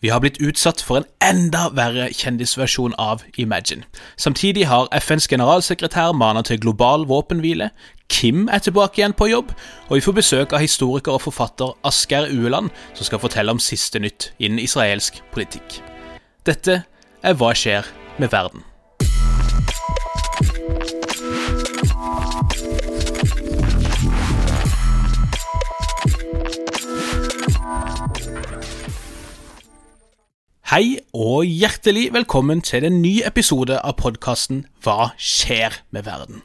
Vi har blitt utsatt for en enda verre kjendisversjon av Imagine. Samtidig har FNs generalsekretær mana til global våpenhvile, Kim er tilbake igjen på jobb, og vi får besøk av historiker og forfatter Asgeir Ueland, som skal fortelle om siste nytt innen israelsk politikk. Dette er Hva skjer med verden? Hei og hjertelig velkommen til en ny episode av podkasten Hva skjer med verden?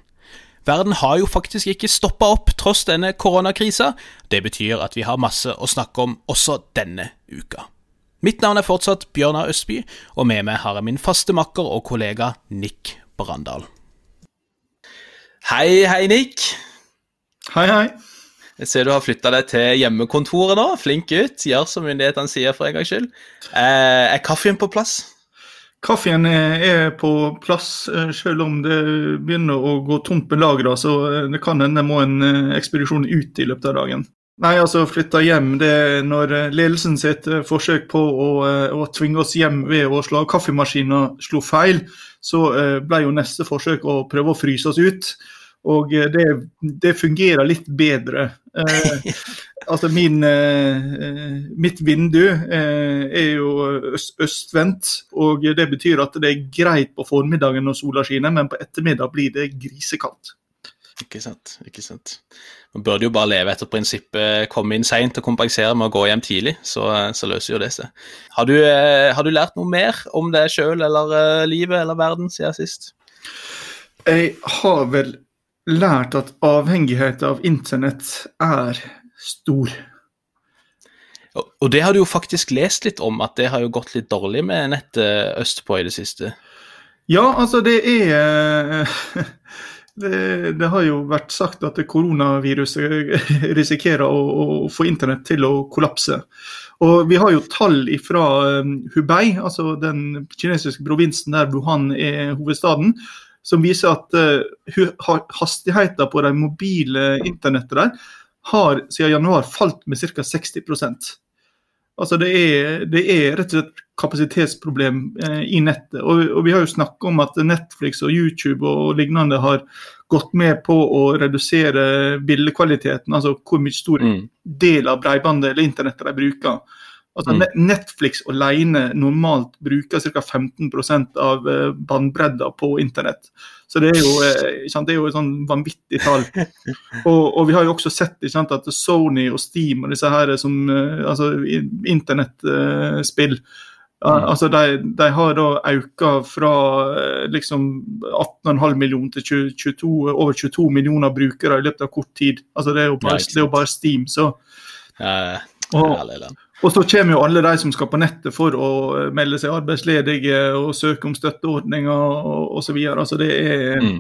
Verden har jo faktisk ikke stoppa opp tross denne koronakrisa. Det betyr at vi har masse å snakke om også denne uka. Mitt navn er fortsatt Bjørnar Østby, og med meg har jeg min faste makker og kollega Nick Brandal. Hei, hei, Nick. Hei, hei. Jeg ser du har flytta deg til hjemmekontoret nå. Flink gutt. Gjør som myndighetene sier for en gangs skyld. Eh, er kaffen på plass? Kaffen er på plass, eh, selv om det begynner å gå tomt med lagre. Så eh, det kan hende må en ekspedisjon ut i løpet av dagen. Nei, altså flytta hjem det er når ledelsen sitt forsøk på å, å tvinge oss hjem ved å slå av kaffemaskinen slo feil, så ble jo neste forsøk å prøve å fryse oss ut. Og det, det fungerer litt bedre. Eh, altså min, eh, mitt vindu eh, er jo øst, østvendt, og det betyr at det er greit på formiddagen når sola skinner, men på ettermiddag blir det grisekaldt. Ikke sant. ikke sant. Man burde jo bare leve etter prinsippet komme inn seint og kompensere med å gå hjem tidlig, så, så løser jo det seg. Har, har, du lært noe mer om deg sjøl eller livet eller verden siden sist? Jeg har vel lært at avhengighet av internett er stor. Og det har du jo faktisk lest litt om, at det har jo gått litt dårlig med nettet østpå i det siste? Ja, altså det er det, det, har jo vært sagt at koronaviruset risikerer å, å, få internett til å kollapse. Og Vi har jo tall fra um, Hubei, altså den kinesiske provinsen der Wuhan er hovedstaden, som viser at uh, hastigheten på de mobile internettet der har siden januar falt med ca. 60 Altså det er, det er, rett og slett kapasitetsproblem eh, i nettet. Og, og, Vi har jo snakket om at Netflix og YouTube og lignende har gått med på å redusere bildekvaliteten, altså hvor mye stor mm. del av bredbåndet eller internettet de bruker. Altså mm. Netflix alene normalt bruker ca. 15% av eh, bandbredda på internett. Så det er jo, eh, sant, det er jo et sånn vanvittig tall. Og, og, vi har jo også sett sant, at Sony og Steam og disse her som eh, altså, internettspill mm. altså, de, de, har da økt fra liksom 18,5 millioner til 22, over 22 millioner brukere i løpet av kort tid. Altså, det er jo bare, ja, det er jo bare Steam. så ja, og, og så kommer jo alle de som skal på nettet for å eh, melde seg arbeidsledige og søke om støtteordninger osv. Altså det er mm.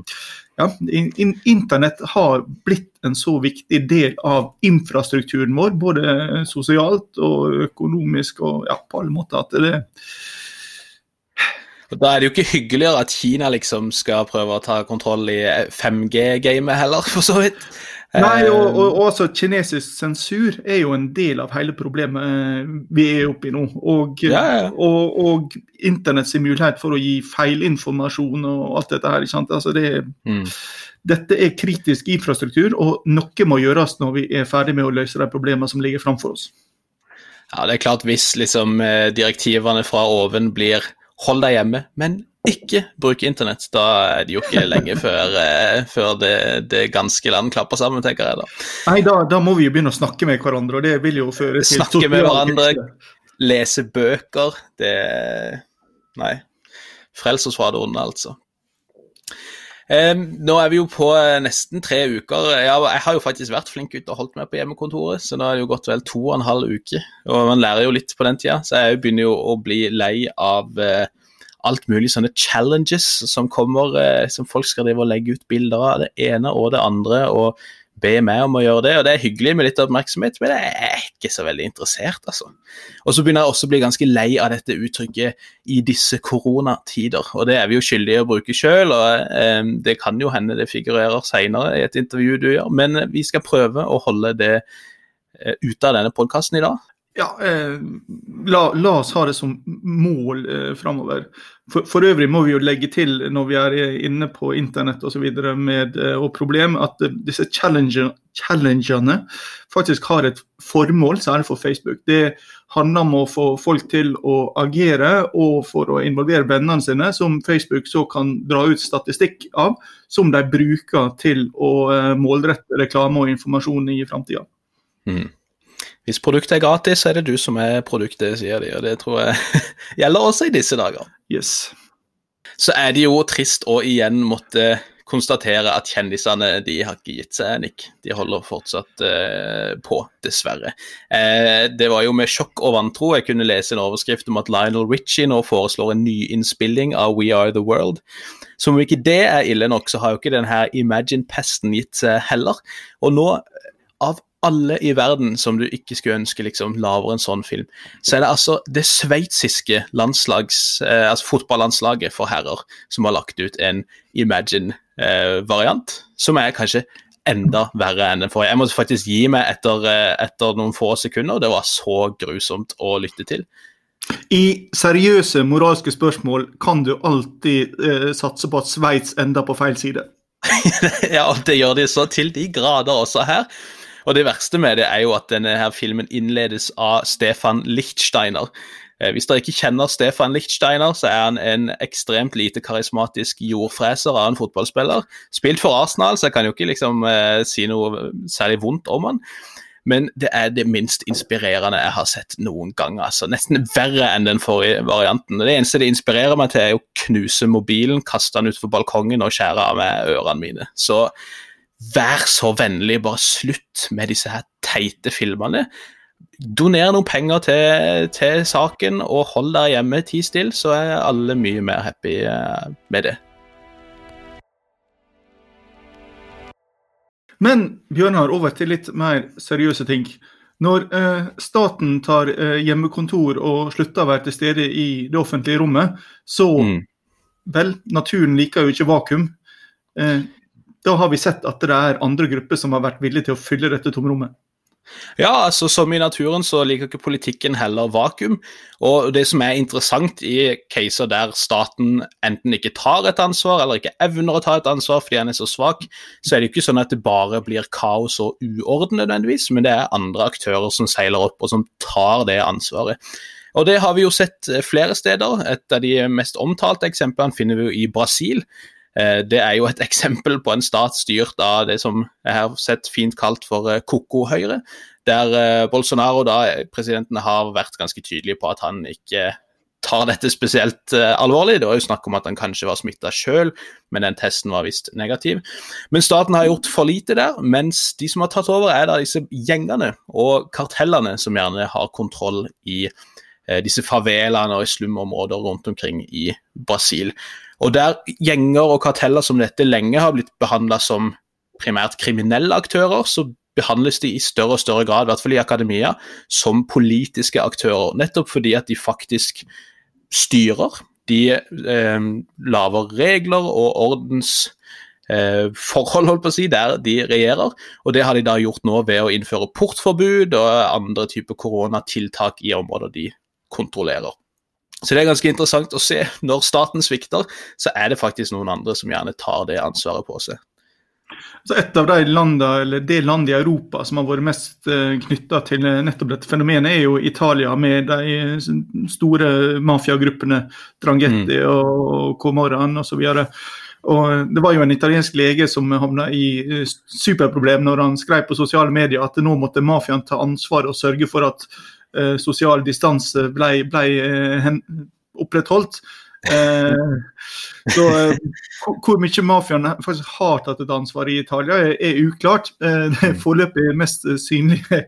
ja, in, Internett har blitt en så viktig del av infrastrukturen vår, både sosialt og økonomisk og ja, på alle måter at det og Da er det jo ikke hyggeligere at Kina liksom skal prøve å ta kontroll i 5G-gamet heller, for så vidt. Nei, og, og, og altså, kinesisk sensur er jo en del av hele problemet eh, vi er oppe i nå. Og, ja, ja. og, og internetts mulighet for å gi feilinformasjon og alt dette her. ikke sant? Altså, det, mm. Dette er kritisk infrastruktur, og noe må gjøres når vi er ferdig med å løse de problemene som ligger framfor oss. Ja, det er klart Hvis liksom, eh, direktivene fra oven blir hold deg hjemme, men ikke bruke internett. Da er det jo ikke lenge før, eh, før det, det, ganske land klapper sammen, tenker jeg da. Nei, da, da, må vi jo begynne å snakke med hverandre, og det vil jo føre til Snakke med hverandre, lese bøker. Det Nei. Frels oss fra det onde, altså. Nå er vi jo på eh, nesten tre uker. Jeg, har jo faktisk vært flink gutt og holdt meg på hjemmekontoret, så nå er det jo gått vel to og en halv uke. Og man lærer jo litt på den tida, så jeg begynner jo å bli lei av uh, alt mulig sånne challenges som kommer, eh, som folk skal drive og legge ut bilder av. Det ene og det andre. og be meg om å gjøre det, og det er hyggelig med litt oppmerksomhet, men jeg er ikke så veldig interessert, altså. Og så begynner jeg også å bli ganske lei av dette uttrykket 'i disse koronatider', og det er vi jo skyldige å bruke sjøl, og eh, det kan jo hende det figurerer seinere i et intervju du gjør, men vi skal prøve å holde det eh, ute av denne podkasten i dag. ja, eh, la, la, oss ha det som mål eh, framover. For, for, øvrig må vi jo legge til når vi er inne på internett og, så med, og problem, at disse challengene faktisk har et formål, særlig for Facebook. Det handler om å få folk til å agere og for å involvere vennene sine, som Facebook så kan dra ut statistikk av, som de bruker til å eh, målrette reklame og informasjon i framtida. Mm. Hvis produktet er gratis, så er det du som er produktet, sier de. Og det tror jeg gjelder også i disse dager. Yes. Så er det jo trist å igjen måtte konstatere at kjendisene de har ikke gitt seg, Nick. De holder fortsatt uh, på, dessverre. Uh, det var jo med sjokk og vantro jeg kunne lese en overskrift om at Lionel Richie nå foreslår en nyinnspilling av We Are The World. Som om ikke det er ille nok, så har jo ikke denne Imagine-pesten gitt seg heller. Og nå, av alle i verden som du ikke skulle ønske liksom lager en sånn film, så er det altså det sveitsiske landslags, eh, altså fotballandslaget for herrer som har lagt ut en Imagine-variant, eh, som er kanskje enda verre enn den forrige. Jeg måtte faktisk gi meg etter, eh, etter noen få sekunder. Det var så grusomt å lytte til. I seriøse moralske spørsmål kan du alltid eh, satse på at Sveits ender på feil side. ja, det gjør de så til de grader også her. Og det verste med det er jo at denne her filmen innledes av Stefan Lichtsteiner. Eh, hvis dere ikke kjenner Stefan Lichtsteiner, så er han en ekstremt lite karismatisk jordfreser av en fotballspiller. Spilt for Arsenal, så jeg kan jo ikke liksom eh, si noe særlig vondt om han. Men det er det minst inspirerende jeg har sett noen gang. altså Nesten verre enn den forrige varianten. Det eneste det inspirerer meg til, er å knuse mobilen, kaste den utfor balkongen og skjære av meg ørene mine. Så vær så vennlig, bare slutt med disse her teite filmene. Doner noen penger til, til saken, og hold dere hjemme ti still, så er alle mye mer happy eh, med det. Men Bjørnar, over til litt mer seriøse ting. Når eh, staten tar eh, hjemmekontor og slutter å være til stede i det offentlige rommet, så mm. Vel, naturen liker jo ikke vakuum. Eh, da har vi sett at det er andre grupper som har vært villige til å fylle dette tomrommet. Ja, altså som i naturen så liker ikke politikken heller vakuum. Og det som er interessant i caser der staten enten ikke tar et ansvar, eller ikke evner å ta et ansvar fordi han er så svak, så er det ikke sånn at det bare blir kaos og uorden nødvendigvis, men det er andre aktører som seiler opp og som tar det ansvaret. Og det har vi jo sett flere steder. Et av de mest omtalte eksemplene finner vi jo i Brasil, det er jo et eksempel på en stat styrt av det som jeg har sett fint kalt for koko-høyre, eh, der eh, Bolsonaro, da, presidenten, har vært ganske tydelig på at han ikke tar dette spesielt alvorlig. Det var jo snakk om at han kanskje var smitta sjøl, men den testen var visst negativ. Men staten har gjort for lite der, mens de som har tatt over, er da disse gjengene og kartellene som gjerne har kontroll i disse favelaene og i slumområder rundt omkring i Brasil. Og der gjenger og karteller som dette lenge har blitt behandla som primært kriminelle aktører, så behandles de i større og større grad, i hvert fall i akademia, som politiske aktører. Nettopp fordi at de faktisk styrer. De eh, lager regler og ordensforhold, eh, holdt på å si, der de regjerer. Og det har de da gjort nå ved å innføre portforbud og andre typer koronatiltak i områder de kontrollerer. Så det er ganske interessant å se. Når staten svikter, så er det faktisk noen andre som gjerne tar det ansvaret på seg. Så et av de landene, eller Det landet i Europa som har vært mest eh, knytta til nettopp dette fenomenet, er jo Italia, med de store mafiagruppene Drangetti mm. og Comoran osv. Og Det var jo en italiensk lege som havna i eh, superproblem når han skrev på sosiale medier at nå måtte mafiaen ta ansvar og sørge for at Eh, sosial distanse ble, ble hen, opprettholdt. Eh, så hvor mye mafiaen faktisk har tatt et ansvar i Italia, er, er uklart. det foreløpig mest synlige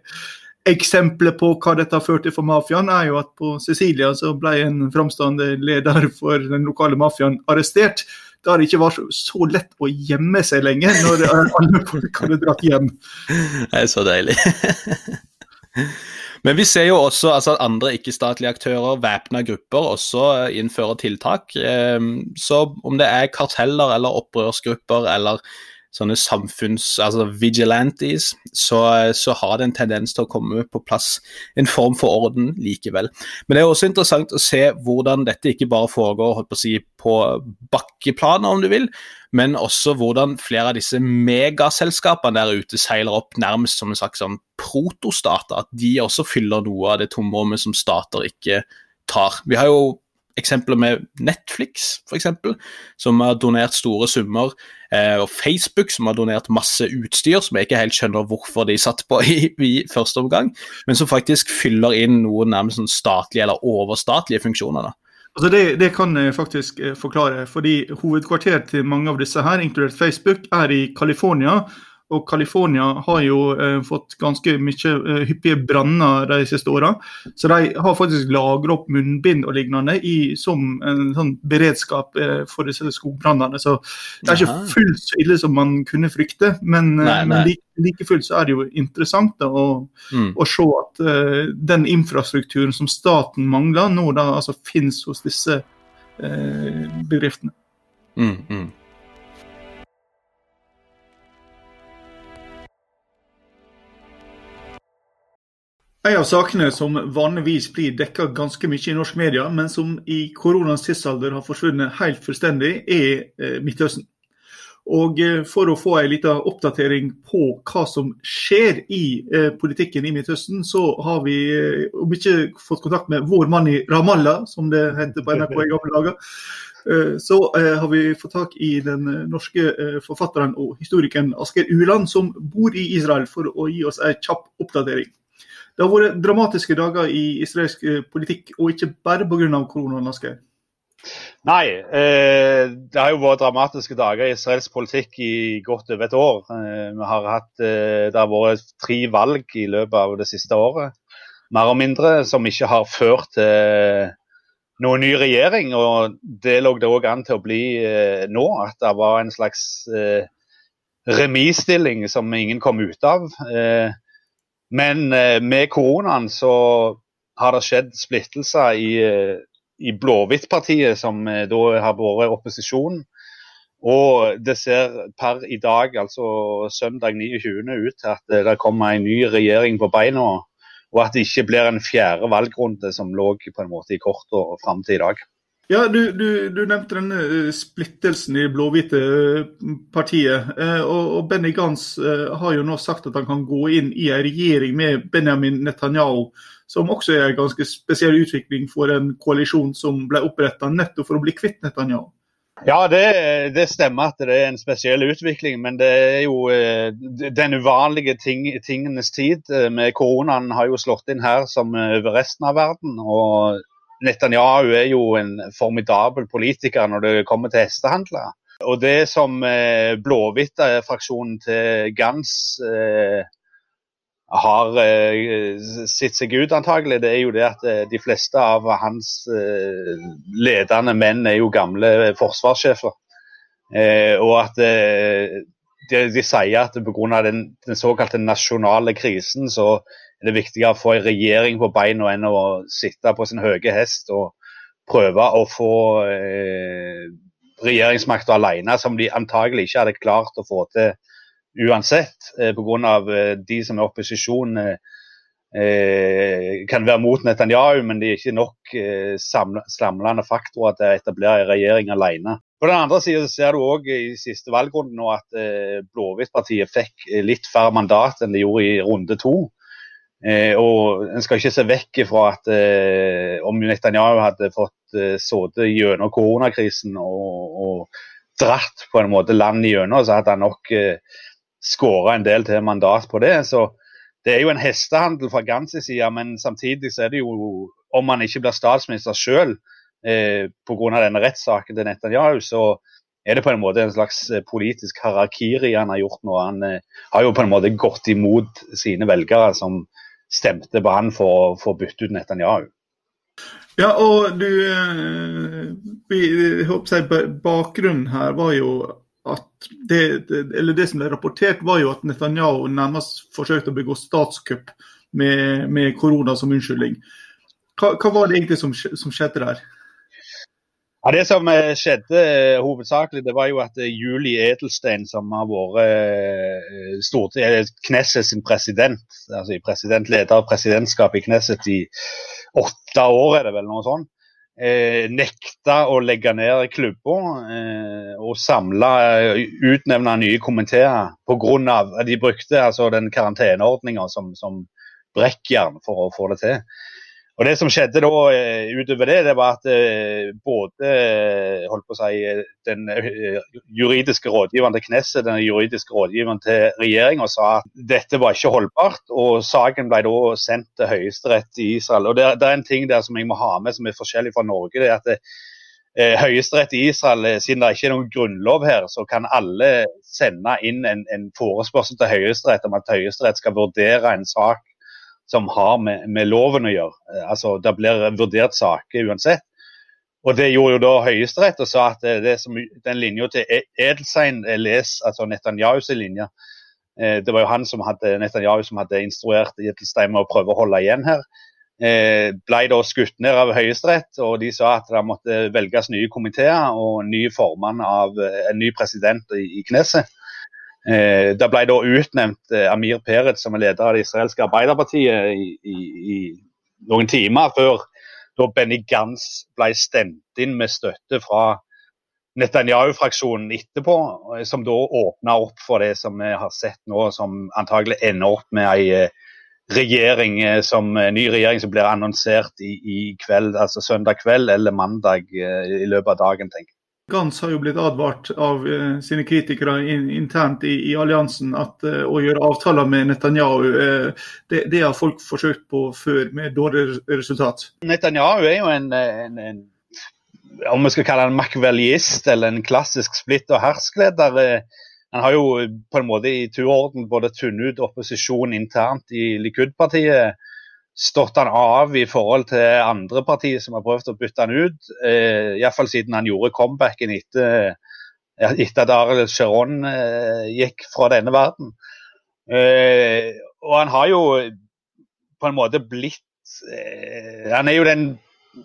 eksempelet på hva dette har ført til for mafiaen, er jo at på Sicilia så ble en framstående leder for den lokale mafiaen arrestert. Da det ikke var så lett å gjemme seg lenger, når alle folk hadde dratt hjem. Det er så deilig. Men vi ser jo også altså, at andre ikke-statlige aktører, væpna grupper, også eh, innfører tiltak. Ehm, så om det er karteller eller opprørsgrupper eller sånne samfunns... Altså vigilantes, så, så, har det en tendens til å komme på plass en form for orden likevel. Men det er også interessant å se hvordan dette ikke bare foregår på, si, på bakkeplaner, om du vil, men også hvordan flere av disse megaselskapene der ute seiler opp nærmest som en slags sånn protostater. At de også fyller noe av det tomrommet som stater ikke tar. Vi har jo eksempler med Netflix, f.eks., som har donert store summer Eh, og Facebook, som har donert masse utstyr som jeg ikke helt skjønner hvorfor de satt på i, i første omgang, men som faktisk fyller inn noen nærmest sånn statlige eller overstatlige funksjoner. da. Altså det, det, kan jeg faktisk eh, forklare. fordi Hovedkvarteret til mange av disse, her, inkludert Facebook, er i California. Og California har jo eh, fått ganske mye eh, hyppige branner de siste åra. Så de har faktisk lagra opp munnbind og lignende i, som en sånn beredskap eh, for disse skogbrannene. Så det er ikke fullt så ille som man kunne frykte, men, eh, nei, nei. men like, like, fullt så er det jo interessant da, å, mm. å, se at uh, den infrastrukturen som staten mangler, nå da altså finnes hos disse uh, bedriftene. Mm, mm. En av sakene som vanligvis blir dekka ganske mye i norsk media, men som i koronaens tidsalder har forsvunnet helt fullstendig, er eh, Midtøsten. Og eh, For å få en liten oppdatering på hva som skjer i eh, politikken i Midtøsten, så har vi, om ikke fått kontakt med vår mann i Ramallah, som det het på NRK i gamle dager, så har vi fått tak i den norske forfatteren og historikeren Asker Uland, som bor i Israel, for å gi oss en kjapp oppdatering. Det har vært dramatiske dager i israelsk eh, politikk, og ikke bare pga. koronaen. Asker. Nei, eh, det har jo vært dramatiske dager i israelsk politikk i godt over et år. Eh, har hatt, eh, det har vært tre valg i løpet av det siste året, mer og mindre, som ikke har ført til noen ny regjering. og Det lå det òg an til å bli nå, at det var en slags remisstilling som ingen kom ut av. men eh, med koronaen så har det skjedd splittelser i, eh, i Blåhvitt-partiet, som eh, da har vært opposisjon. Og det ser per i dag, altså søndag 29., ut til at det kommer en ny regjering på beina. Og at det ikke blir en fjerde valgrunde som lå på en måte i kortet fram til i dag. Ja, du, du, du, nevnte denne eh, splittelsen i blå-hvite eh, partiet. Og, og, Benny Gantz har jo nå sagt at han kan gå inn i en regjering med Benjamin Netanyahu, som også er en ganske spesiell utvikling for en koalisjon som ble oppretta nettopp for å bli kvitt Netanyahu. Ja, det, det, stemmer at det er en spesiell utvikling, men det er jo den uvanlige ting, tingenes tid. med Koronaen har jo slått inn her som over resten av verden. og Netanyahu er jo en formidabel politiker når det kommer til hestehandler. Og det som eh, blåhvitt-fraksjonen til Gans eh, har eh, sett seg ut, antagelig, det er jo det at eh, de fleste av hans eh, ledende menn er jo gamle forsvarssjefer. Eh, og at eh, de, de, sier at pga. Den, den såkalte nasjonale krisen, så er det viktigere å få en regjering på beina enn å sitte på sin høye hest og prøve å få eh, regjeringsmakta alene, som de antagelig ikke hadde klart å få til uansett, eh, pga. Eh, de som er opposisjon. Eh, eh, kan være mot Netanyahu, men de er ikke nok eh, samlende faktorer til å etablere en regjering alene. På den andre siden ser du òg i siste valgrunde nå at eh, Blåhvitt-partiet fikk litt færre mandat enn de gjorde i runde to. Eh, og En skal ikke se vekk fra at eh, om Netanyahu hadde fått eh, sittet gjennom koronakrisen og, og, dratt på en måte landet gjennom, så hadde han nok eh, skåra en del til mandat på det. Så det er jo en hestehandel fra Gansis side, men samtidig så er det jo, om han ikke blir statsminister sjøl eh, pga. denne rettssaken til Netanyahu, så er det på en måte en slags eh, politisk harakiri han har gjort nå. Han eh, har jo på en måte gått imot sine velgere som stemte på han for å bytte ut Netanyahu. Ja, og du eh, jeg Bakgrunnen her var jo at det, eller det som ble rapportert, var jo at Netanyahu nærmest forsøkte å begå statskupp med, med korona som unnskyldning. Hva, hva, var det egentlig som, som skjedde der? Ja, Det som eh, skjedde eh, hovedsakelig, det var jo at eh, Julie Edelstein, som har vært Knesset sin president, altså president, leder av presidentskapet i Knesset i åtte år, er det vel noe sånt, nekta å legge ned klubber og samle, utnevne nye komiteer pga. at de brukte altså den karanteneordninga som, som brekkjern for å få det til. Og Det som skjedde da eh, utover det, det var at eh, både eh, holdt på å si, den juridiske rådgiveren til Knesset den juridiske rådgiveren til regjeringa sa at dette var ikke holdbart. og Saken ble da sendt til Høyesterett i Israel. og det, det, er en ting der som jeg må ha med som er forskjellig fra Norge. det er at det, Høyesterett i Israel, siden det ikke er noen grunnlov her, så kan alle sende inn en, en forespørsel til Høyesterett om at Høyesterett skal vurdere en sak som har med, med, loven å gjøre. Eh, altså, Det blir vurdert saker uansett. Og Det gjorde jo da Høyesterett og sa at det som, den linja til e- Edelstein les, altså Netanyahus linje, eh, det var jo han som hadde, Netanyahu som hadde instruert Edelstein med å prøve å holde igjen her. Eh, ble da skutt ned av Høyesterett, og de sa at det måtte velges nye komiteer og ny formann av en ny president i, i Knesset. Eh, det ble da utnevnt eh, Amir Peretz som er leder av det israelske Arbeiderpartiet i, i, i noen timer før da Benny Gantz ble stemt inn med støtte fra Netanyahu-fraksjonen etterpå, eh, som da åpna opp for det som vi har sett nå, som antagelig ender opp med ei eh, regjering som, ny regjering som blir annonsert i, i kveld, altså søndag kveld eller mandag i løpet av dagen, tenker jeg. Gans har jo blitt advart av uh, sine kritikere in, internt i, i alliansen at uh, å gjøre avtaler med Netanyahu, uh, det, det, har folk forsøkt på før med dårlig resultat. Netanyahu er jo en, en, en om vi skal kalle han makveliist eller en klassisk splitt- og herskleder. Han har jo på en måte i turorden både tunnet ut opposisjon internt i Likud-partiet stått han av i forhold til andre partier som har prøvd å bytte han ut. Eh, Iallfall siden han gjorde comebacken etter, etter at Arild Sharon eh, gikk fra denne verden. Eh, og han har jo på en måte blitt eh, Han er jo den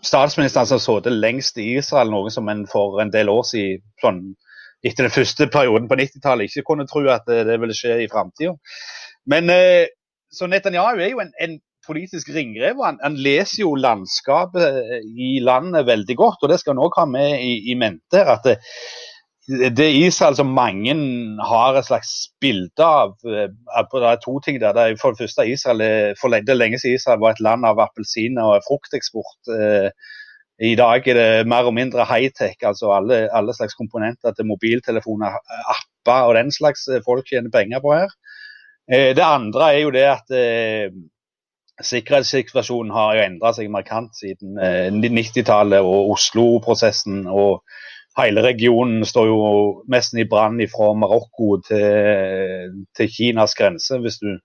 statsministeren som har sittet lengst i Israel, noe som en for en del år siden sånn, etter den første perioden på 90-tallet ikke kunne tro at det, det ville skje i framtida. Men eh, så Netanyahu er jo en, en politisk ringrev. Han, han, leser jo landskapet eh, i landet veldig godt, og det skal han òg ha med i, i mente. at det, det Israel som mange har et slags bilde av eh, Det er to ting der. Det er for det første Israel, for det lenge siden Israel var et land av appelsiner og frukteksport. Eh, I dag er det mer og mindre high-tech, altså alle, alle, slags komponenter til mobiltelefoner, apper og den slags folk tjener penger på her. Det andre er jo det at Sikkerhetssituasjonen har jo endra seg markant siden 90-tallet eh, og Oslo-prosessen. og Hele regionen står jo nesten i brann fra Marokko til, til, Kinas grense. Hvis du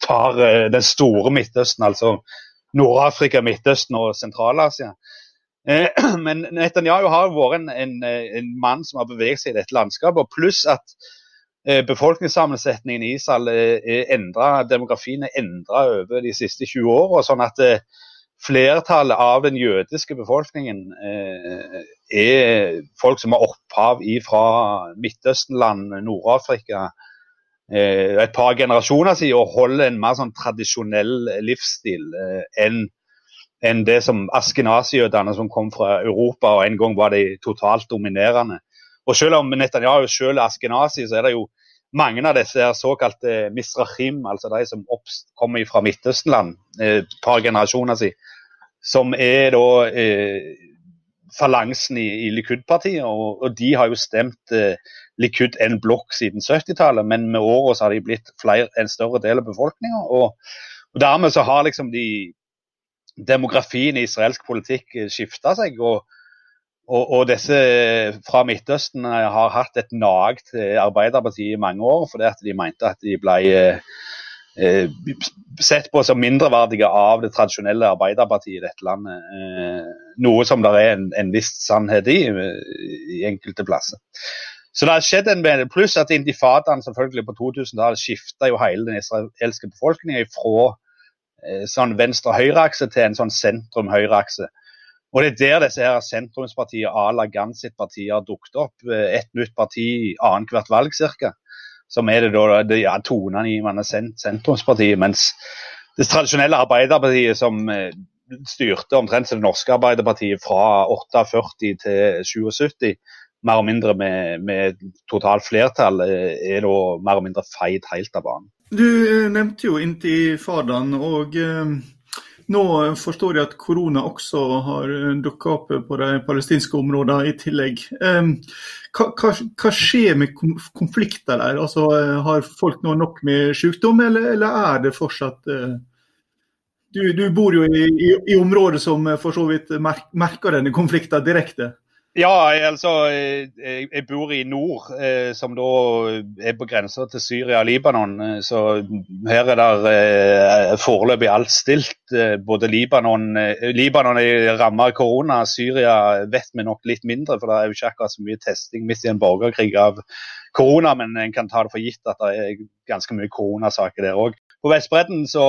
tar uh, den store Midtøsten, altså Nord-Afrika, Midtøsten og Sentral-Asia. Uh, men Netanyahu har jo vært en, en, en, mann som har beveget seg i dette landskapet. Pluss at Eh, befolkningssammensetningen i Israel er endra, demografien er endra over de siste 20 åra. Sånn at eh, flertallet av den jødiske befolkningen eh, er folk som har opphav fra Midtøsten-land, Nord-Afrika, et par generasjoner siden, og holder en mer sånn tradisjonell livsstil enn enn det som askenasijødene som kom fra Europa og en gang var de totalt dominerende. Og Selv om Netanyahu selv er askenazi, så er det jo mange av disse såkalte misrachim, altså de som kommer fra Midtøstenland, et eh, par generasjoner siden, som er da eh, falansen i, i Likud-partiet. Og, og, de har jo stemt eh, Likud en blokk siden 70-tallet, men med åra har de blitt flere, en større del av befolkninga. Og, og, dermed så har liksom de demografien i israelsk politikk eh, skifta seg. og og, og, disse fra Midtøsten eh, har hatt et nag til Arbeiderpartiet i mange år, fordi at de mente at de ble eh, eh, sett på som mindreverdige av det tradisjonelle Arbeiderpartiet i dette landet. Noe som det er en, en viss sannhet i, i enkelte plasser. Så det har skjedd en Pluss at intifadaen selvfølgelig på 2000-tallet skifta jo hele den israelske befolkningen fra eh, sånn venstre-høyreakse til en sånn sentrum-høyreakse. Og det er der disse her sentrumspartiene à la Gans sitt parti har dukket opp. Et nytt parti annethvert valg ca. Som er det da det ja, toneangivende sentrumspartiet. Mens det tradisjonelle Arbeiderpartiet som eh, styrte omtrent som det norske Arbeiderpartiet fra 48 til 77, mer og mindre med, med totalt flertall, eh, er da mer og mindre feid helt av banen. Du eh, nevnte jo intifadaen, og eh, nå forstår jeg at korona også har dukka opp på de palestinske områdene i tillegg. Eh, hva, hva, hva, skjer med konflikter der? Altså, har folk nå nok med sykdom, eller, eller er det fortsatt eh, du, du, bor jo i, i, i, områder som for så vidt merker denne konflikten direkte. Ja, altså jeg, bor i nord, eh, som da er på grensa til Syria og Libanon. Eh, så her er det eh, foreløpig alt stilt. Både Libanon Libanon er ramma av korona, Syria vet vi nok litt mindre, for det er jo ikke akkurat så mye testing midt i en borgerkrig av korona. Men en kan ta det for gitt at det er ganske mye koronasaker der òg. På Vestbredden så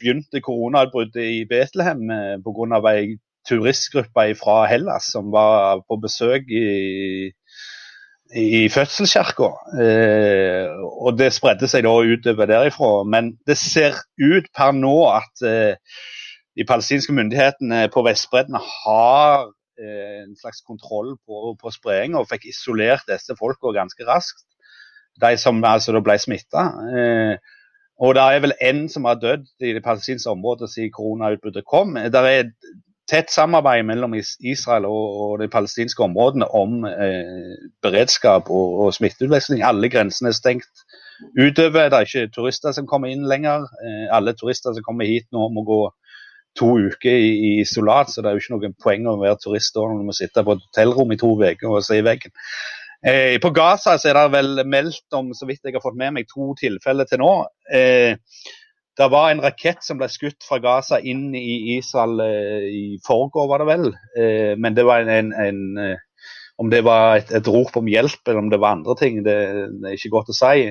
begynte koronautbruddet i Betlehem eh, pga. ei turistgruppe fra Hellas som var på besøk i, i fødselskirka. Eh, og det spredde seg da utover derifra. Men det ser ut per nå at eh, de palestinske myndighetene på Vestbredden har eh, en slags kontroll på, på spredninga og fikk isolert disse folka ganske raskt. De som altså ble smitta. Eh, og det er vel én som har dødd i det palestinske området siden koronautbruddet kom. Der er tett samarbeid mellom Israel og, de palestinske områdene om eh, beredskap og, og smitteutveksling. Alle grensene er stengt utover. Det er ikke turister som kommer inn lenger. Eh, alle turister som kommer hit nå må gå to uker i, i isolat, så det er jo ikke noe poeng å være turist da når du må sitte på et hotellrom i to uker og se i veggen. Eh, på Gaza er det vel meldt om, så vidt jeg har fått med meg, to tilfeller til nå. Eh, det var en rakett som ble skutt fra Gaza inn i Israel eh, i forgår, var det vel. Eh, men det var en, en, en eh, Om det var et, et, rop om hjelp eller om det var andre ting, det, det er ikke godt å si.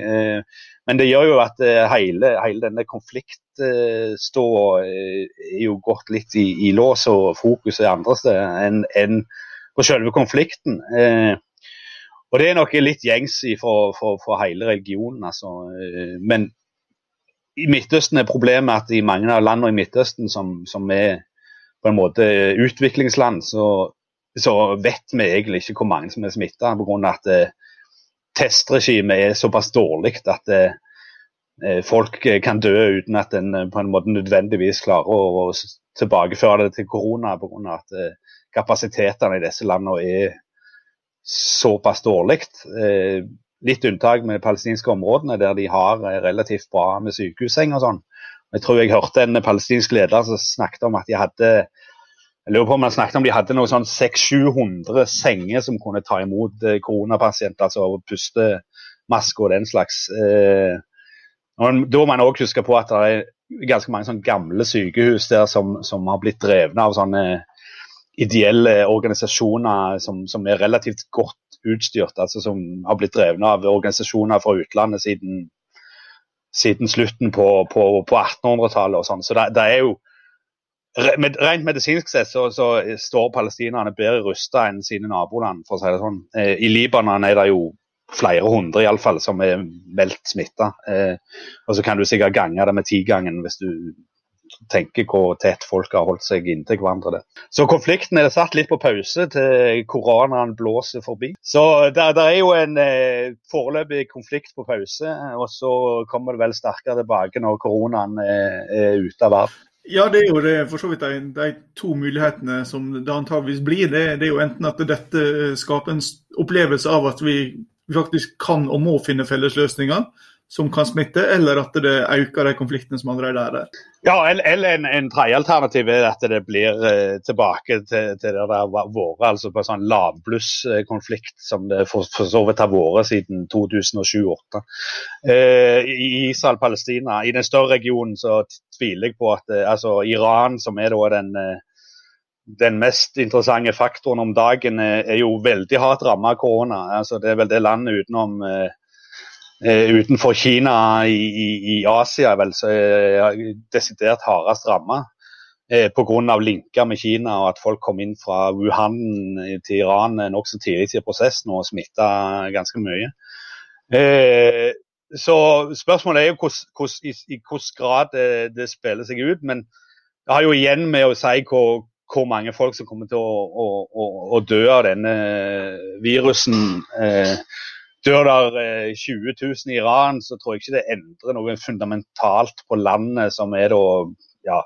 Men det gjør jo at hele, hele denne konfliktståa er jo gått litt i, i, lås, og fokuset er andre steder enn en på selve konflikten. og det er nok litt gjengs for, for, for hele religionen, altså. men i Midtøsten er problemet at i mange av landene i Midtøsten som, som er på en måte utviklingsland, så, så, vet vi egentlig ikke hvor mange som er smitta pga. at eh, testregimet er såpass dårlig at eh, eh folk kan dø uten at en eh, på en måte nødvendigvis klarer å, å tilbakeføre det til korona pga. at eh, kapasitetene i disse landene er såpass dårlig. Eh, Litt unntak med de palestinske områdene, der de har eh, relativt bra med sykehusseng og sånn. Jeg tror jeg hørte en palestinsk leder som snakket om at de hadde jeg lurer på om han snakket om de hadde noe sånn 600-700 senger som kunne ta imot eh, koronapasienter, altså pustemaske og den slags. Og da må man òg huske på at det er ganske mange sånn gamle sykehus der som, som har blitt drevne av sånne ideelle organisasjoner som, som, er relativt godt utstyrt, altså som har blitt drevet av organisasjoner fra utlandet siden, siden slutten på, på, på 1800-tallet. og sånn. Så det, det, er jo Rent medisinsk sett så, så står palestinerne bedre rusta enn sine naboland, for å si det sånn. Eh, I Libanon er det jo flere hundre i alle fall, som er meldt smitta. Eh, og så kan du sikkert gange det med tigangen hvis du tenker hvor tett folk har holdt seg inntil hverandre. Så konflikten er satt litt på pause til koronaen blåser forbi. Så det, er jo en eh, foreløpig konflikt på pause, og så kommer det vel sterkere tilbake når koronaen er, er ute av verden. Ja, det er jo det, for så vidt de, de to mulighetene som det antageligvis blir. Det, det, er jo enten at dette skaper en opplevelse av at vi faktisk kan og må finne fellesløsninger, som kan smitte, eller at det øker de konfliktene som allerede er der. Ja, eller en, en tredje alternativ er at det blir eh, tilbake til, til det der vært, altså på sånn lavblusskonflikt som det for, for, så vidt har vært siden 2007-2008. Eh, I Israel-Palestina, i den større regionen, så tviler jeg på at eh, altså Iran, som er da den eh, den mest interessante faktoren om dagen er jo veldig hardt rammet av korona. Altså, det er vel det landet utenom eh, utenfor Kina i, i, i, Asia vel, så er desidert hardest ramma. eh, pga. linker med Kina og at folk kom inn fra Wuhan til Iran nokså tidlig i prosessen og smitta ganske mye. Eh, så spørsmålet er jo hos, hos, i, i hvilken grad det, det, spiller seg ut. Men det har jo igjen med å si hvor, hvor mange folk som kommer til å, å, å, å dø av denne virusen. Eh, dør der 20 000 i Iran, så tror jeg ikke det endrer noe fundamentalt på landet, som er da ja,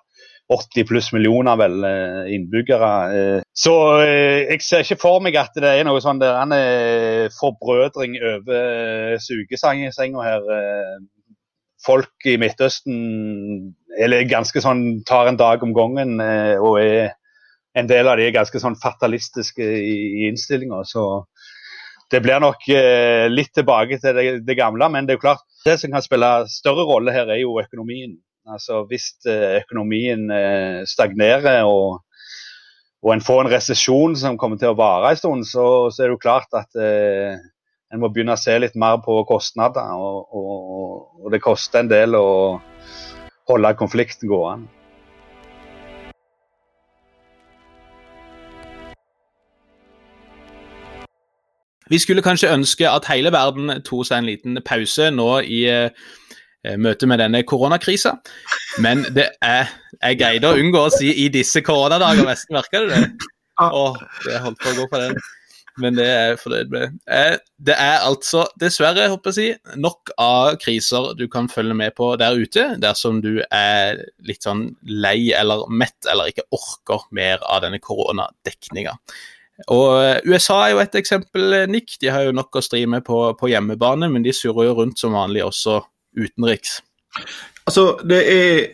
80 pluss millioner vel, eh, innbyggere. Eh. Så eh, jeg ser ikke for meg at det er noe sånn der en forbrødring over sugesenga her. Folk i Midtøsten eller ganske sånn, tar en dag om gangen, og er, en del av de er ganske sånn fatalistiske i, i innstillinga. Så det blir nok eh, litt tilbake til det, det, gamle. Men det er jo klart, det som kan spille større rolle her, er jo økonomien. Altså Hvis eh, økonomien eh, stagnerer og, og en får en resesjon som kommer til å vare en stund, så, så er det jo klart at eh, en må begynne å se litt mer på kostnader. Og, og, og det koster en del å holde konflikten gående. Vi skulle kanskje ønske at hele verden tok seg en liten pause nå i eh, møte med denne koronakrisa, men det er Jeg greide å unngå å si 'i disse koronadager', nesten, merker du det? Åh, det holdt på å gå på den. Men det er for det eh, Det er altså, dessverre, håper jeg si, nok av kriser du kan følge med på der ute, dersom du er litt sånn lei eller mett eller ikke orker mer av denne koronadekninga. Og eh, USA er jo et eksempel, eh, Nick. De har jo nok å stri med på, på hjemmebane, men de surrer jo rundt som vanlig også utenriks. Altså, det er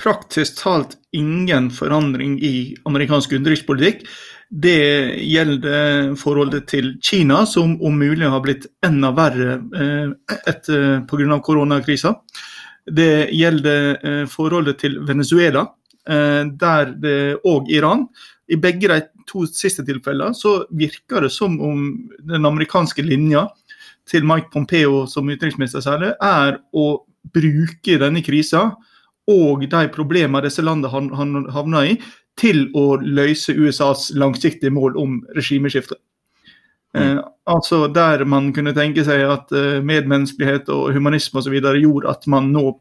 praktisk talt ingen forandring i amerikansk utenrikspolitikk. Det gjelder forholdet til Kina, som om mulig har blitt enda verre eh, etter pga. koronakrisa. Det gjelder forholdet til Venezuela, der det, og Iran. I begge de to siste tilfellene så virker det som om den amerikanske linja til Mike Pompeo som utenriksminister særlig, er å bruke denne krisa og de problemene disse landene havner i, til å løse USAs langsiktige mål om regimeskifte. Mm. Eh, altså Der man kunne tenke seg at eh, medmenneskelighet og humanisme og så videre gjorde at man nå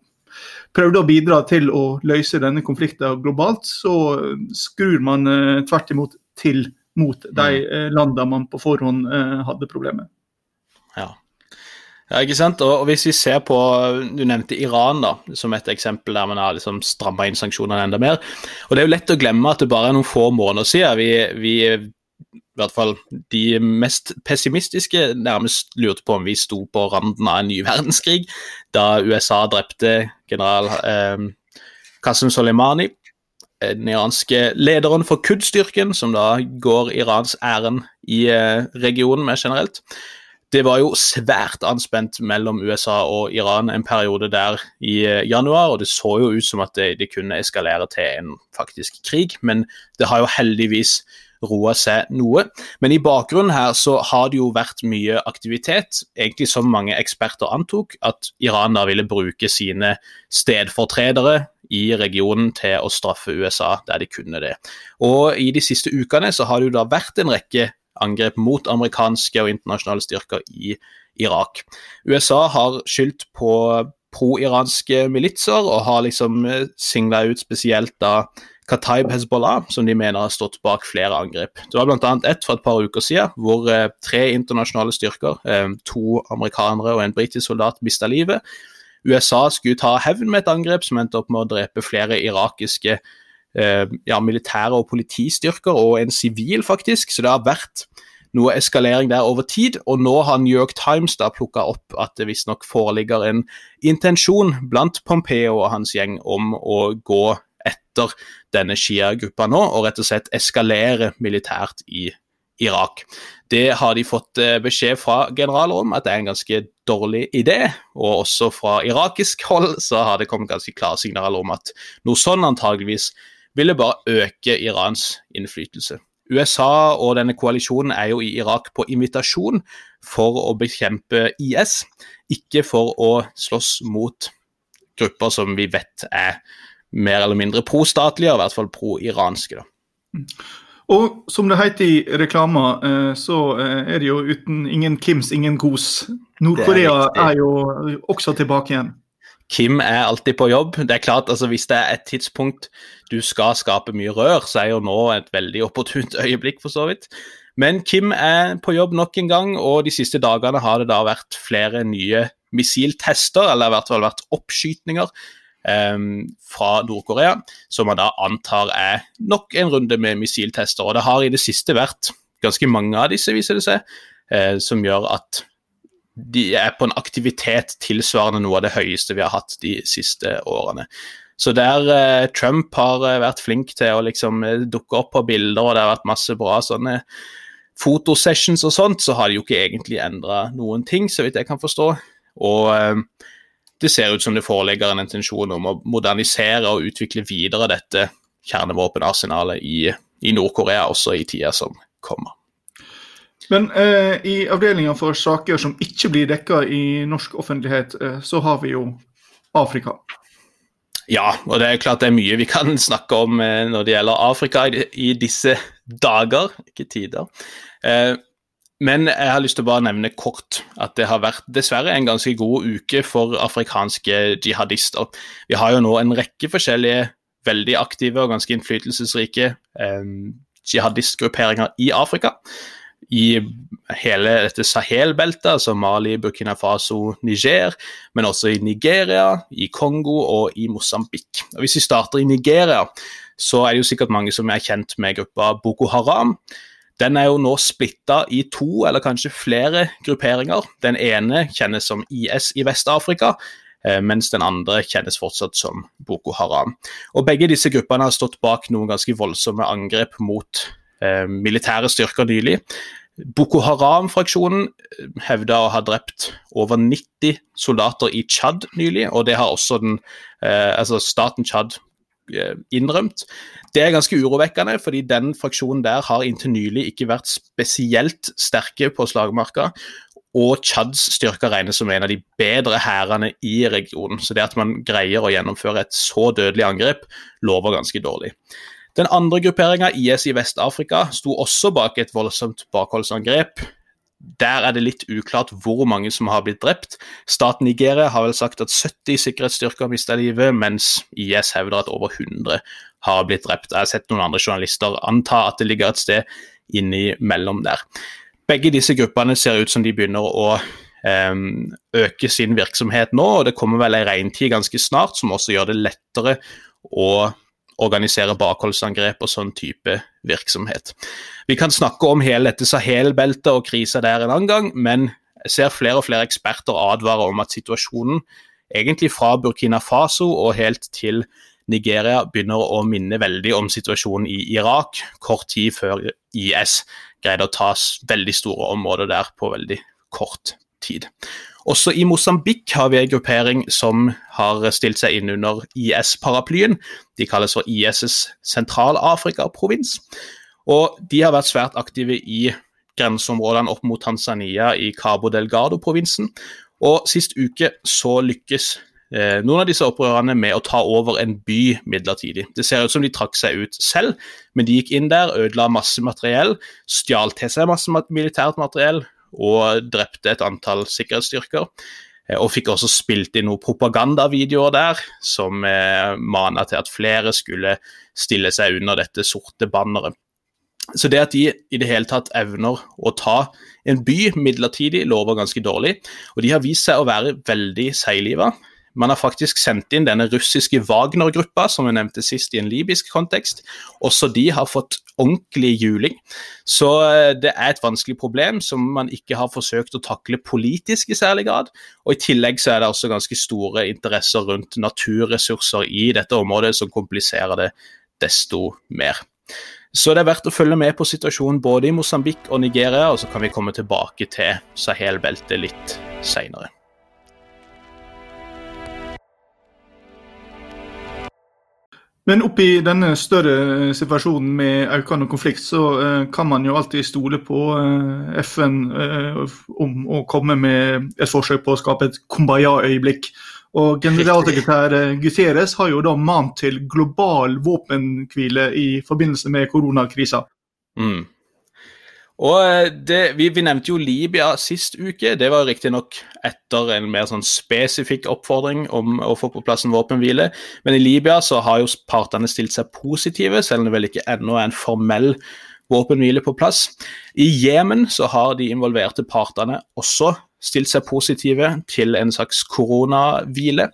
prøvde å bidra til å løse denne konflikten globalt, så skrur man eh, tvert imot til mot de mm. eh, landene man på forhånd eh, hadde problemer med. Ja. Ja, ikke sant? Og, Hvis vi ser på Du nevnte Iran da, som et eksempel der man har liksom stramma inn sanksjonene enda mer. Og Det er jo lett å glemme at det bare er noen få måneder siden vi, vi i hvert fall de mest pessimistiske nærmest lurte på om vi sto på randen av en ny verdenskrig da USA drepte general eh, Qasem Soleimani den iranske lederen for Kud-styrken, som da går Irans ærend i eh, regionen mer generelt. Det var jo svært anspent mellom USA og Iran en periode der i eh, januar, og det så jo ut som at det, det kunne eskalere til en faktisk krig, men det har jo heldigvis roa seg noe. Men i bakgrunnen her så har det jo vært mye aktivitet, egentlig som mange eksperter antok, at Iran da ville bruke sine stedfortredere i regionen til å straffe USA der de kunne det. Og I de siste ukene så har det jo da vært en rekke angrep mot amerikanske og internasjonale styrker i Irak. USA har skyldt på pro-iranske militser og har liksom eh, singla ut spesielt da Kataib Hezbollah, som de mener har stått bak flere angrep. Det var bl.a. ett for et par uker siden, hvor eh, tre internasjonale styrker, eh, to amerikanere og en britisk soldat, mista livet. USA skulle ta hevn med et angrep som endte opp med å drepe flere irakiske eh, ja, militære og politistyrker, og en sivil, faktisk. Så det har vært noe eskalering der over tid, og nå har New York Times da plukka opp at det visstnok foreligger en intensjon blant Pompeo og hans gjeng om å gå etter denne Shia-gruppa nå, og rett og slett eskalere militært i Irak. Det har de fått eh, beskjed fra generaler om at det er en ganske dårlig idé, og også fra irakisk hold så har det kommet ganske klare signaler om at noe sånn antageligvis ville bare øke Irans innflytelse. USA og denne koalisjonen er jo i Irak på invitasjon for å bekjempe IS, ikke for å slåss mot grupper som vi vet er mer eller mindre pro-statlige, i hvert fall pro-iranske. Og som det heter i reklama, eh, så eh, er det jo uten ingen Kims, ingen kos. Nord-Korea er, er, jo også tilbake igjen. Kim er alltid på jobb. Det er klart, altså Hvis det er et tidspunkt du skal skape mye rør, så er jo nå et veldig opportunt øyeblikk, for så vidt. Men Kim er på jobb nok en gang, og de siste dagene har det da vært flere nye missiltester, eller i hvert fall vært oppskytninger fra Nord-Korea, som man da antar er nok en runde med missiltester. Og det har i det siste vært ganske mange av disse, viser det seg, uh, som gjør at de er på en aktivitet tilsvarende noe av det høyeste vi har hatt de siste årene. Så der eh, Trump har eh, vært flink til å liksom eh, dukke opp på bilder, og det har vært masse bra sånne fotosessions og sånt, så har de jo ikke egentlig endra noen ting, så vidt jeg kan forstå. Og eh, det ser ut som det foreligger en intensjon om å modernisere og utvikle videre dette kjernevåpenarsenalet i, i Nord-Korea også i tida som kommer. Men eh, i avdelinga for saker som ikke blir dekka i norsk offentlighet, eh, så har vi jo Afrika. Ja, og det er klart det er mye vi kan snakke om eh, når det gjelder Afrika i, i disse dager, ikke tider. Men jeg har lyst til å bare nevne kort at det har vært dessverre en ganske god uke for afrikanske jihadister. Vi har jo nå en rekke forskjellige veldig aktive og ganske innflytelsesrike eh, jihadistgrupperinger i Afrika i hele dette Sahel-beltet, altså Mali, Burkina Faso, Niger, men også i Nigeria, i Kongo og i Mosambik. Og Hvis vi starter i Nigeria, så er det jo sikkert mange som er kjent med gruppa Boko Haram. Den er jo nå splitta i to eller kanskje flere grupperinger. Den ene kjennes som IS i Vest-Afrika, eh, mens den andre kjennes fortsatt som Boko Haram. Og Begge disse gruppene har stått bak noen ganske voldsomme angrep mot eh, militære styrker nylig. Boko Haram-fraksjonen eh, hevda å ha drept over 90 soldater i Tsjad nylig, og det har også den, eh, altså staten Tsjad innrømt. Det er ganske urovekkende, fordi den fraksjonen der har inntil nylig ikke vært spesielt sterke på slagmarka. Og Tsjads styrker regnes som en av de bedre hærene i regionen. Så det at man greier å gjennomføre et så dødelig angrep, lover ganske dårlig. Den andre grupperinga, IS i Vest-Afrika, sto også bak et voldsomt bakholdsangrep. Der er det litt uklart hvor mange som har blitt drept. Staten Nigeria har vel sagt at 70 sikkerhetsstyrker har mista livet, mens IS hevder at over 100 har blitt drept. Jeg har sett noen andre journalister anta at det ligger et sted innimellom der. Begge disse gruppene ser ut som de begynner å um, øke sin virksomhet nå, og det kommer vel ei regntid ganske snart som også gjør det lettere å organisere bakholdsangrep og sånn type virksomhet. Vi kan snakke om hele dette Sahel-beltet og krisa der en annen gang, men jeg ser flere og flere eksperter advare om at situasjonen egentlig fra Burkina Faso og helt til Nigeria begynner å minne veldig om situasjonen i Irak, kort tid før IS greide å ta veldig store områder der på veldig kort tid. Også i Mosambik har vi en gruppering som har stilt seg inn under IS-paraplyen. De kalles for IS' Sentral-Afrika-provins. Og de har vært svært aktive i grenseområdene opp mot Tanzania i Cabo Delgado-provinsen. Og sist uke så lykkes eh, noen av disse opprørerne med å ta over en by midlertidig. Det ser ut som de trakk seg ut selv, men de gikk inn der, ødela masse materiell, stjal til seg masse militært materiell og drepte et antall sikkerhetsstyrker. Eh, og fikk også spilt inn noen propagandavideoer der som eh, mana til at flere skulle stille seg under dette sorte banneret. Så det at de i det hele tatt evner å ta en by midlertidig, lover ganske dårlig. Og de har vist seg å være veldig seigliva. Man har faktisk sendt inn denne russiske Wagner-gruppa, som vi nevnte sist i en libysk kontekst. Også de har fått ordentlig juling. Så eh, det er et vanskelig problem som man ikke har forsøkt å takle politisk i særlig grad. Og i tillegg så er det også ganske store interesser rundt naturressurser i dette området som kompliserer det desto mer. Så det er verdt å følge med på situasjonen både i Mosambik og Nigeria, og så kan vi komme tilbake til Sahel-beltet litt seinere. Men oppi denne større eh, situasjonen med økende konflikt, så eh, kan man jo alltid stole på eh, FN om å komme med et forsøk på å skape et kumbaya-øyeblikk. Og generalsekretær Guterres har jo da mant til global våpenhvile i forbindelse med koronakrisa. Mm. Og eh, det, vi, vi, nevnte jo Libya sist uke. Det var riktignok etter en mer sånn spesifikk oppfordring om å få på plass en våpenhvile. Men i Libya så har jo partene stilt seg positive, selv om det vel ikke ennå er en formell våpenhvile på plass. I Jemen så har de involverte partene også stilt seg positive til en slags koronahvile.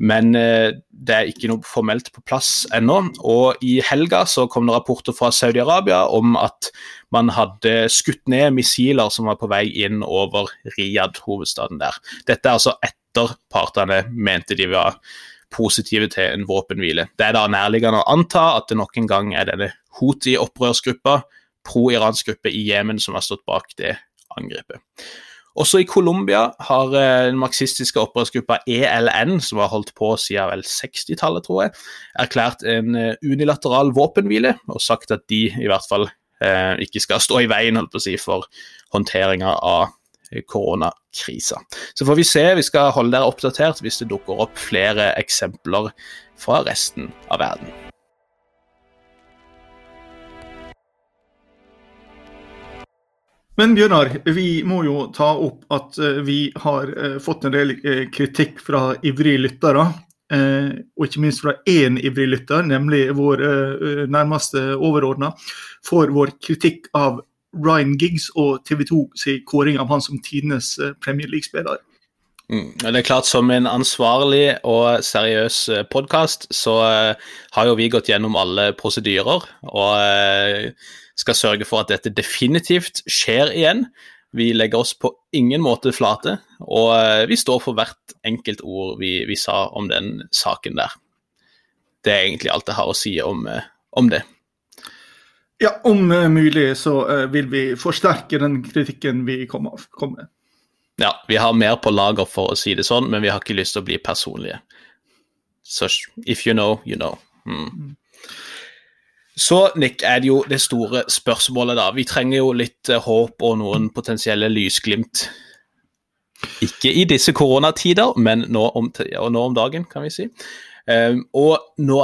Men eh, det er ikke noe formelt på plass ennå. Og i helga så kom det rapporter fra Saudi-Arabia om at man hadde skutt ned missiler som var på vei inn over Riyadh, hovedstaden der. Dette er altså etter partene mente de var positive til en våpenhvile. Det er da nærliggende å anta at det nok en gang er denne Houthi-opprørsgruppa, pro-iransk gruppe i Jemen, som har stått bak det angrepet. Også i Colombia har eh, den marxistiske opprørsgruppa ELN, som har holdt på siden vel 60-tallet, tror jeg, erklært en eh, unilateral våpenhvile og sagt at de i hvert fall eh, ikke skal stå i veien holdt på å si, for håndteringa av koronakrisa. Så får vi se, vi skal holde dere oppdatert hvis det dukker opp flere eksempler fra resten av verden. Men Bjørnar, vi må jo ta opp at eh, vi har eh, fått en del eh, kritikk fra ivrige lyttere. Og ikke minst fra én ivrig lytter, nemlig vår nærmeste overordna, for vår kritikk av Ryan Giggs og TV 2 sin kåring av han som tidenes Premier League-spiller. Mm. Det er klart Som en ansvarlig og seriøs podkast så har jo vi gått gjennom alle prosedyrer. og skal sørge for at dette definitivt skjer igjen. Vi legger oss på ingen måte flate, og eh, vi står for hvert enkelt ord vi, vi sa om den saken der. Det er egentlig alt jeg har å si om, eh, om det. Ja, om eh, mulig så vil vi forsterke den kritikken vi kom med. Ja, vi har mer på lager for å si det sånn, men vi har ikke lyst til å bli personlige. Så if you know, you know. Mm. mm. Så Nick, er det jo det store spørsmålet, da. Vi trenger jo litt uh, håp og noen potensielle lysglimt. Ikke i disse koronatider, men nå om, nå om dagen, kan vi si. Um, og nå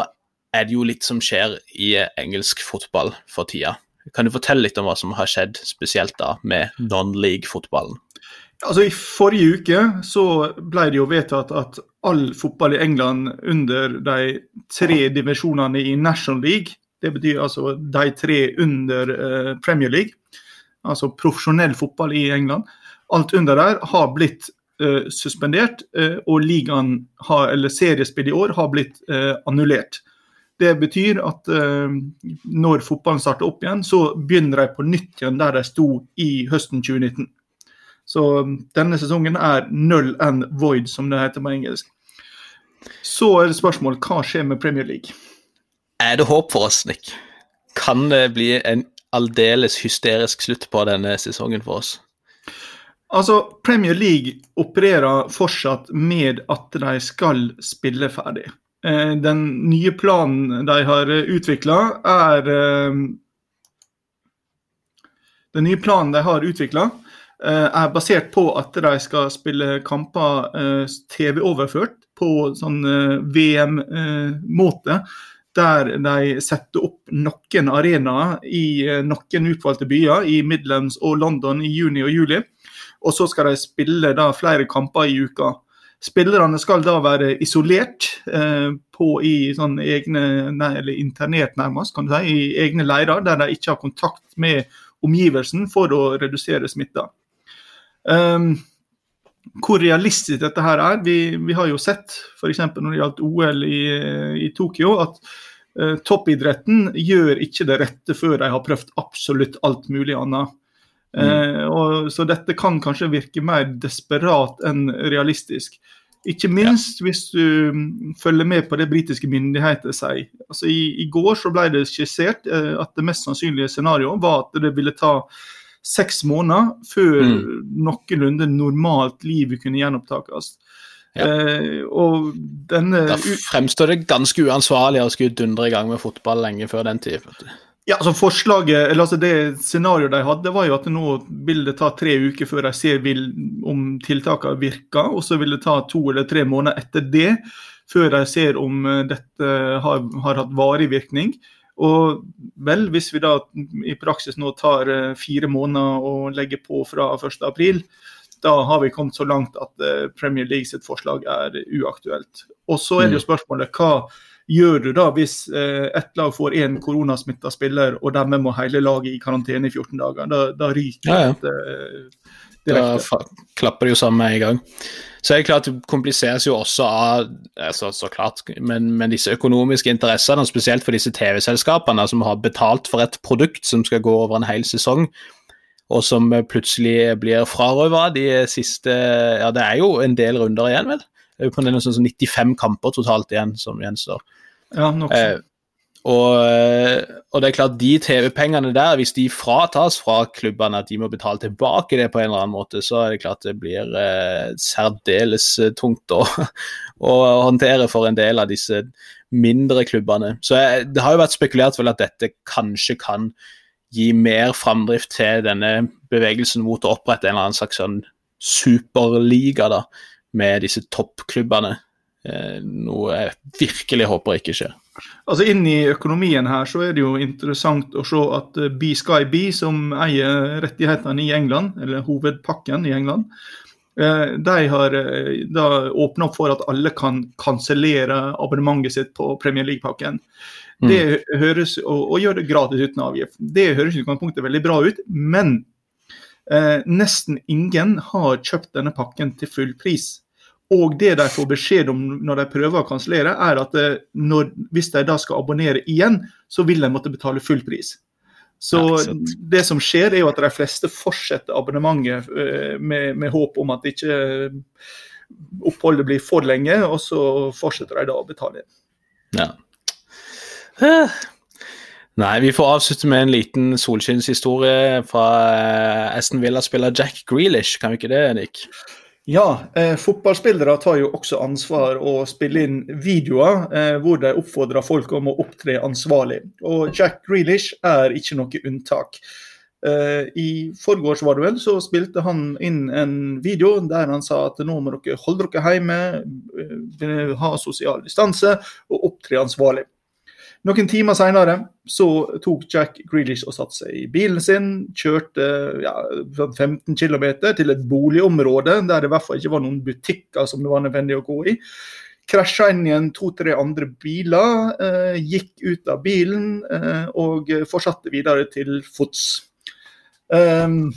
er det jo litt som skjer i uh, engelsk fotball for tida. Kan du fortelle litt om hva som har skjedd, spesielt da med non-league-fotballen? Altså I forrige uke så ble det jo vedtatt at all fotball i England under de tre divisjonene i National League det betyr altså de tre under eh, Premier League, altså profesjonell fotball i England. Alt under der har blitt uh, suspendert, uh, og ligaen har, eller seriespill i år har blitt uh, annullert. Det betyr at når fotballen starter opp igjen, så begynner de på nytt igjen der de sto i høsten 2019. Så denne sesongen er null and void, som det heter på engelsk. Så er det spørsmål hva skjer med Premier League? Er det håp for oss, Nick? Kan det bli en aldeles hysterisk slutt på denne sesongen for oss? Altså, Premier League opererer fortsatt med at de skal spille ferdig. Eh, den nye planen de har utvikla, er eh, Den nye planen de har utvikla, er basert på at de skal spille kamper TV-overført på sånn VM-måte der de setter opp noen arenaer i eh, noen utvalgte byer, i Midlands og London i juni og juli. Og så skal de spille da flere kamper i uka. Spillerne skal da være isolert eh, på i sånn egne, nei, eller internert nærmest, kan du si, i egne leirer, der de ikke har kontakt med omgivelsen for å redusere smitta. Um, hvor realistisk dette her er. Vi, vi har jo sett f.eks. når det gjaldt OL i, i Tokyo, at uh, toppidretten gjør ikke det rette før de har prøvd absolutt alt mulig annet. Mm. Uh, og, så dette kan kanskje virke mer desperat enn realistisk. Ikke minst ja. hvis du mm, følger med på det britiske myndigheter sier. Altså, i, I går så ble det skissert uh, at det mest sannsynlige scenarioet var at det ville ta seks måneder før mm. noenlunde normalt liv kunne gjenopptakes. Ja. Eh, denne Da fremstår det ganske uansvarlig å skulle dundre i gang med fotball lenge før den tid. Ja, altså forslaget, eller altså Det scenarioet de hadde, var jo at nå vil det ta tre uker før de ser vil, om tiltakene virker. Og så vil det ta to eller tre måneder etter det før de ser om eh, dette har, har hatt varig virkning. Og vel, hvis vi da i praksis nå tar eh, fire måneder og legger på fra 1.4, da har vi kommet så langt at eh, Premier League sitt forslag er uaktuelt. Og så er det jo Mm. spørsmålet hva gjør du da hvis eh, ett lag får én koronasmitta spiller, og dermed må hele laget i karantene i 14 dager? Da, da ryker Ja, ja. det direkte Da klapper det jo sammen med en gang. Så er det klart det kompliseres jo også av altså, så klart, men, men disse økonomiske interessene, spesielt for disse TV-selskapene som har betalt for et produkt som skal gå over en hel sesong, og som plutselig blir frarøva de siste Ja, det er jo en del runder igjen, vel? Det er jo på noe sånn som 95 kamper totalt igjen som gjenstår. Ja, nok Eh, og, eh, og det er klart, de TV-pengene der, hvis de fratas fra klubbene, at de må betale tilbake det på en eller annen måte, så er det klart det blir eh, særdeles eh, tungt å, å håndtere for en del av disse mindre klubbene. Så jeg, det har jo vært spekulert vel at dette kanskje kan gi mer framdrift til denne bevegelsen mot å opprette en eller annen slags sånn superliga da, med disse toppklubbene. Eh, noe jeg virkelig håper ikke skjer. Altså Inn i økonomien her så er det jo interessant å se at eh, Be Sky Be, som eier rettighetene i England, eller hovedpakken i England, eh, de har eh, da åpna opp for at alle kan kansellere abonnementet sitt på Premier League-pakken. Mm. Det høres, og, og gjør det gratis uten avgift. Det høres i utgangspunktet veldig bra ut, men eh, nesten ingen har kjøpt denne pakken til full pris. Og det de får beskjed om når de prøver å kansellere, er at eh, når, hvis de da skal abonnere igjen, så vil de måtte betale full pris. Så Ja, det som skjer, er jo at de fleste fortsetter abonnementet eh, med, med håp om at ikke eh, oppholdet blir for lenge, og så fortsetter de da å betale. Ja. Eh. Nei, vi får avslutte med en liten solskinnshistorie fra Aston Villa-spiller Jack Grealish. Kan vi ikke det, Nick? Ja, eh, fotballspillere tar jo også ansvar og spiller inn videoer eh, hvor de oppfordrer folk om å opptre ansvarlig. Og Jack Grealish er ikke noe unntak. Eh, I forgårs var det vel, så spilte han inn en video der han sa at nå må dere holde dere hjemme, eh, ha sosial distanse og opptre ansvarlig. Noen timer senere så tok Jack Grealish og satte seg i bilen sin, kjørte ja, 15 km til et boligområde der det i hvert fall ikke var noen butikker som det var nødvendig å gå i. Krasja inn igjen to-tre andre biler, eh, gikk ut av bilen eh, og fortsatte videre til fots. Um,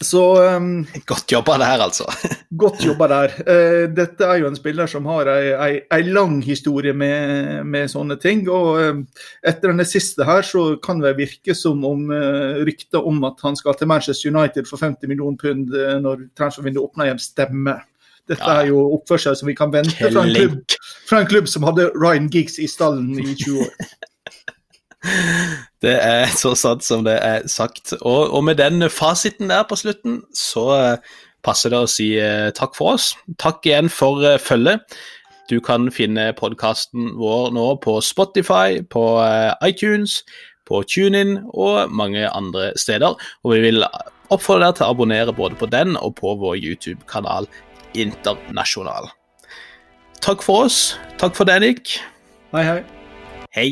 så um, Godt jobba der, altså. Godt jobba der. Uh, dette er jo en spiller som har ei, ei, ei lang historie med, med sånne ting. Og uh, etter denne siste her, så kan det virke som om uh, ryktet om at han skal til Manchester United for 50 millioner pund når transfervinduet åpner igjen, stemmer. Dette Ja. er jo oppførsel som vi kan vente fra en, klubb, fra en klubb som hadde Ryan Giggs i stallen i 20 år. Det er så sant som det er sagt. Og, og med den fasiten der på slutten, så eh, passer det å si eh, takk for oss. Takk igjen for eh, følget. Du kan finne podkasten vår nå på Spotify, på iTunes, på TuneIn og mange andre steder. Og vi vil oppfordre deg til å abonnere både på den og på vår YouTube-kanal Internasjonal. Takk for oss. Takk for deg, Nick. Hei, hei. Hei.